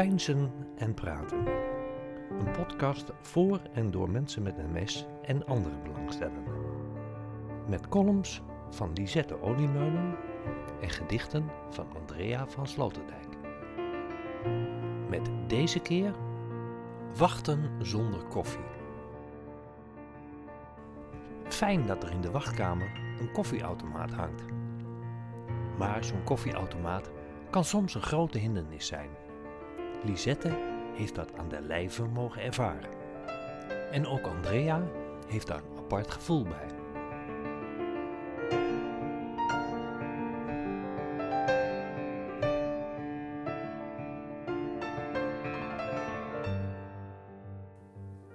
Pijnsen en Praten. Een podcast voor en door mensen met MS en andere belangstellenden. Met columns van Lisette Oliemeulen en gedichten van Andrea van Sloterdijk. Met deze keer Wachten zonder koffie. Fijn dat er in de wachtkamer een koffieautomaat hangt. Maar zo'n koffieautomaat kan soms een grote hindernis zijn. Lisette heeft dat aan de lijve mogen ervaren. En ook Andrea heeft daar een apart gevoel bij.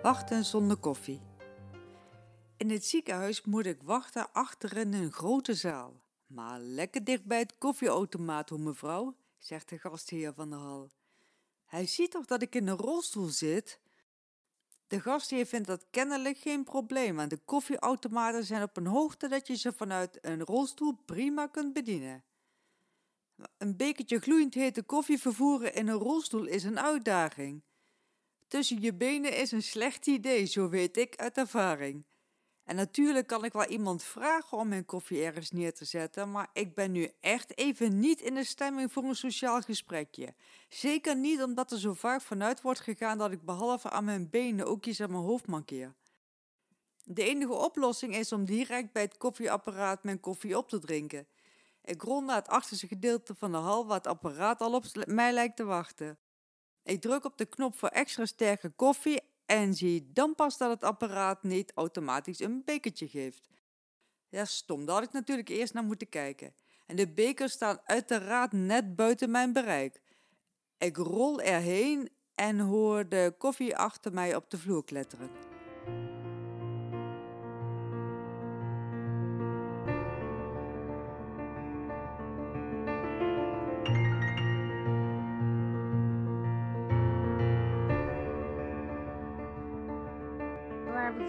Wachten zonder koffie. In het ziekenhuis moet ik wachten achter in een grote zaal. Maar lekker dicht bij het koffieautomaat, hoor mevrouw, zegt de gastheer van de hal. Hij ziet toch dat ik in een rolstoel zit? De gastheer vindt dat kennelijk geen probleem, want de koffieautomaten zijn op een hoogte dat je ze vanuit een rolstoel prima kunt bedienen. Een bekertje gloeiend hete koffie vervoeren in een rolstoel is een uitdaging. Tussen je benen is een slecht idee, zo weet ik uit ervaring. En natuurlijk kan ik wel iemand vragen om mijn koffie ergens neer te zetten, maar ik ben nu echt even niet in de stemming voor een sociaal gesprekje. Zeker niet omdat er zo vaak vanuit wordt gegaan dat ik behalve aan mijn benen ook iets aan mijn hoofd mankeer. De enige oplossing is om direct bij het koffieapparaat mijn koffie op te drinken. Ik rol naar het achterste gedeelte van de hal waar het apparaat al op mij lijkt te wachten. Ik druk op de knop voor extra sterke koffie en zie dan pas dat het apparaat niet automatisch een bekertje geeft. Ja, stom, daar had ik natuurlijk eerst naar moeten kijken. En de bekers staan uiteraard net buiten mijn bereik. Ik rol erheen en hoor de koffie achter mij op de vloer kletteren.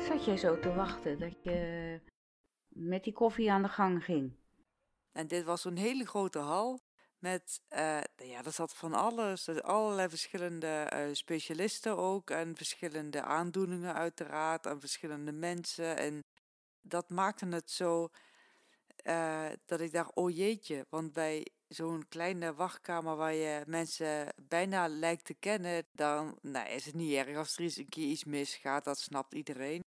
Zat jij zo te wachten dat je met die koffie aan de gang ging? En dit was een hele grote hal met, uh, ja, er zat van alles, er allerlei verschillende uh, specialisten ook en verschillende aandoeningen uiteraard en verschillende mensen. En dat maakte het zo uh, dat ik dacht, oh jeetje, want bij zo'n kleine wachtkamer waar je mensen bijna lijkt te kennen, dan nou, is het niet erg als er eens een keer iets misgaat, dat snapt iedereen.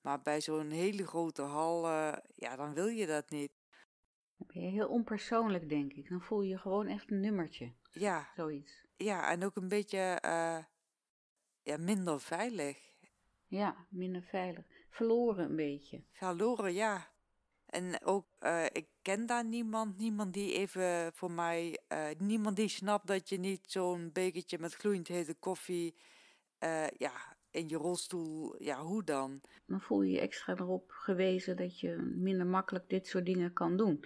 Maar bij zo'n hele grote hal, uh, ja, dan wil je dat niet. Dan ben je heel onpersoonlijk, denk ik. Dan voel je je gewoon echt een nummertje. Ja. Zoiets. Ja, en ook een beetje uh, ja, minder veilig. Ja, minder veilig. Verloren een beetje. Verloren, ja. En ook, uh, ik ken daar niemand, niemand die even voor mij, uh, niemand die snapt dat je niet zo'n bekertje met gloeiend hete koffie, uh, ja, in je rolstoel, ja, hoe dan? Dan voel je je extra erop gewezen dat je minder makkelijk dit soort dingen kan doen.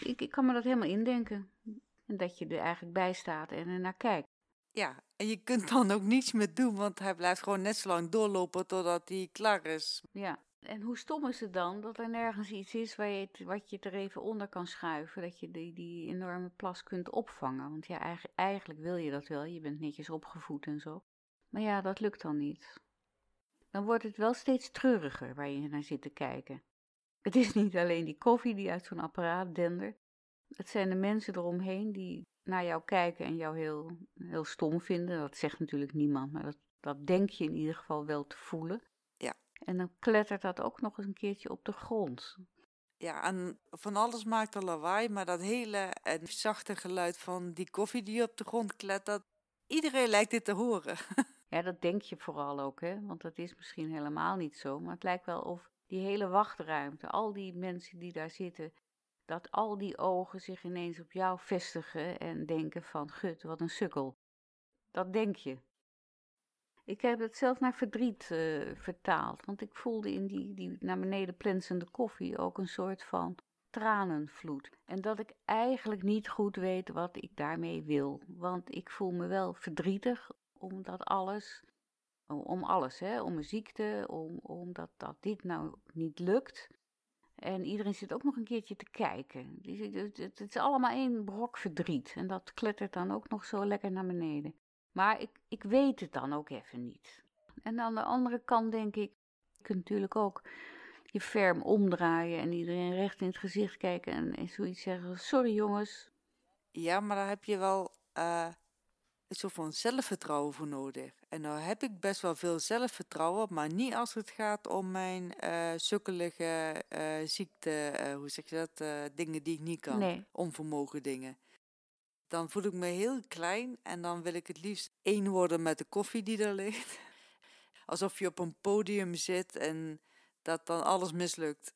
Ik, ik kan me dat helemaal indenken. En dat je er eigenlijk bij staat en er naar kijkt. Ja, en je kunt dan ook niets meer doen, want hij blijft gewoon net zo lang doorlopen totdat hij klaar is. Ja, en hoe stom is het dan dat er nergens iets is waar je het, wat je er even onder kan schuiven, dat je die, die enorme plas kunt opvangen? Want ja, eigenlijk, eigenlijk wil je dat wel, je bent netjes opgevoed en zo. Maar ja, dat lukt dan niet. Dan wordt het wel steeds treuriger waar je naar zit te kijken. Het is niet alleen die koffie die uit zo'n apparaat dendert. Het zijn de mensen eromheen die naar jou kijken en jou heel, heel stom vinden. Dat zegt natuurlijk niemand, maar dat, dat denk je in ieder geval wel te voelen. Ja. En dan klettert dat ook nog eens een keertje op de grond. Ja, en van alles maakt er lawaai, maar dat hele en zachte geluid van die koffie die op de grond klettert, iedereen lijkt dit te horen. Ja, dat denk je vooral ook, hè? want dat is misschien helemaal niet zo. Maar het lijkt wel of die hele wachtruimte, al die mensen die daar zitten, dat al die ogen zich ineens op jou vestigen en denken van, gut, wat een sukkel. Dat denk je. Ik heb het zelf naar verdriet uh, vertaald, want ik voelde in die, die naar beneden plensende koffie ook een soort van tranenvloed. En dat ik eigenlijk niet goed weet wat ik daarmee wil, want ik voel me wel verdrietig omdat alles, om alles, hè, om mijn ziekte, om, omdat dat dit nou niet lukt. En iedereen zit ook nog een keertje te kijken. Het is allemaal één brok verdriet. En dat klettert dan ook nog zo lekker naar beneden. Maar ik, ik weet het dan ook even niet. En aan de andere kant denk ik, je kunt natuurlijk ook je ferm omdraaien en iedereen recht in het gezicht kijken en, zoiets zeggen: Sorry jongens. Ja, maar daar heb je wel uh, een soort van zelfvertrouwen voor nodig. En nou heb ik best wel veel zelfvertrouwen, maar niet als het gaat om mijn uh, sukkelige uh, ziekte, hoe zeg je dat, dingen die ik niet kan, nee. onvermogen dingen. Dan voel ik me heel klein en dan wil ik het liefst één worden met de koffie die er ligt. Alsof je op een podium zit en dat dan alles mislukt.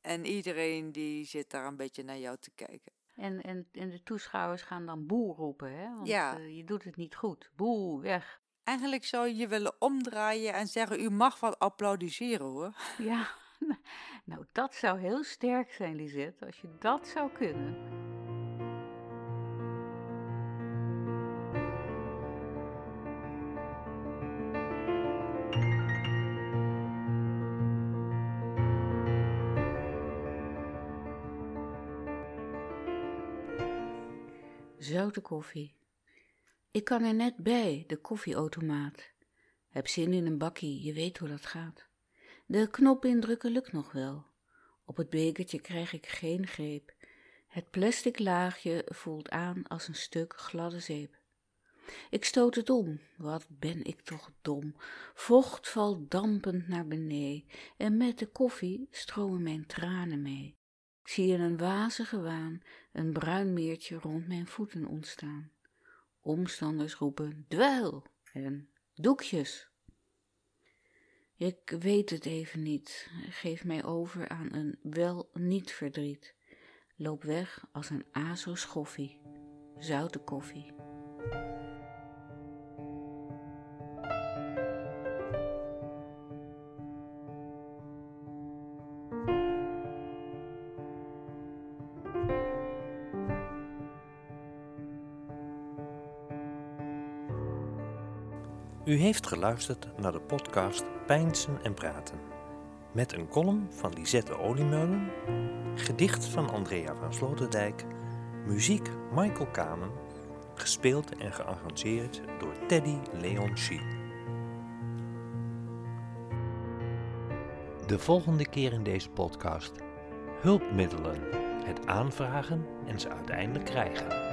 En iedereen die zit daar een beetje naar jou te kijken. En, en, en de toeschouwers gaan dan boe roepen, hè? Want Ja. eh, je doet het niet goed. Boe, weg. Eigenlijk zou je je willen omdraaien en zeggen: U mag wat applaudisseren hoor. Ja, nou dat zou heel sterk zijn, Lisette, als je dat zou kunnen. Zoute koffie. Ik kan er net bij, de koffieautomaat. Heb zin in een bakkie, je weet hoe dat gaat. De knop indrukken lukt nog wel. Op het bekertje krijg ik geen greep. Het plastic laagje voelt aan als een stuk gladde zeep. Ik stoot het om, wat ben ik toch dom. Vocht valt dampend naar beneden en met de koffie stromen mijn tranen mee. Ik zie in een wazige waan een bruin meertje rond mijn voeten ontstaan. Omstanders roepen dweil en doekjes. Ik weet het even niet. Geef mij over aan een wel niet verdriet. Loop weg als een azo schoffie. Zoute koffie. U heeft geluisterd naar de podcast Pijnsen en Praten. Met een column van Lisette Oliemeulen, gedicht van Andrea van Sloterdijk, muziek Michael Kamen, gespeeld en gearrangeerd door Teddy Leon Schie. De volgende keer in deze podcast hulpmiddelen, het aanvragen en ze uiteindelijk krijgen.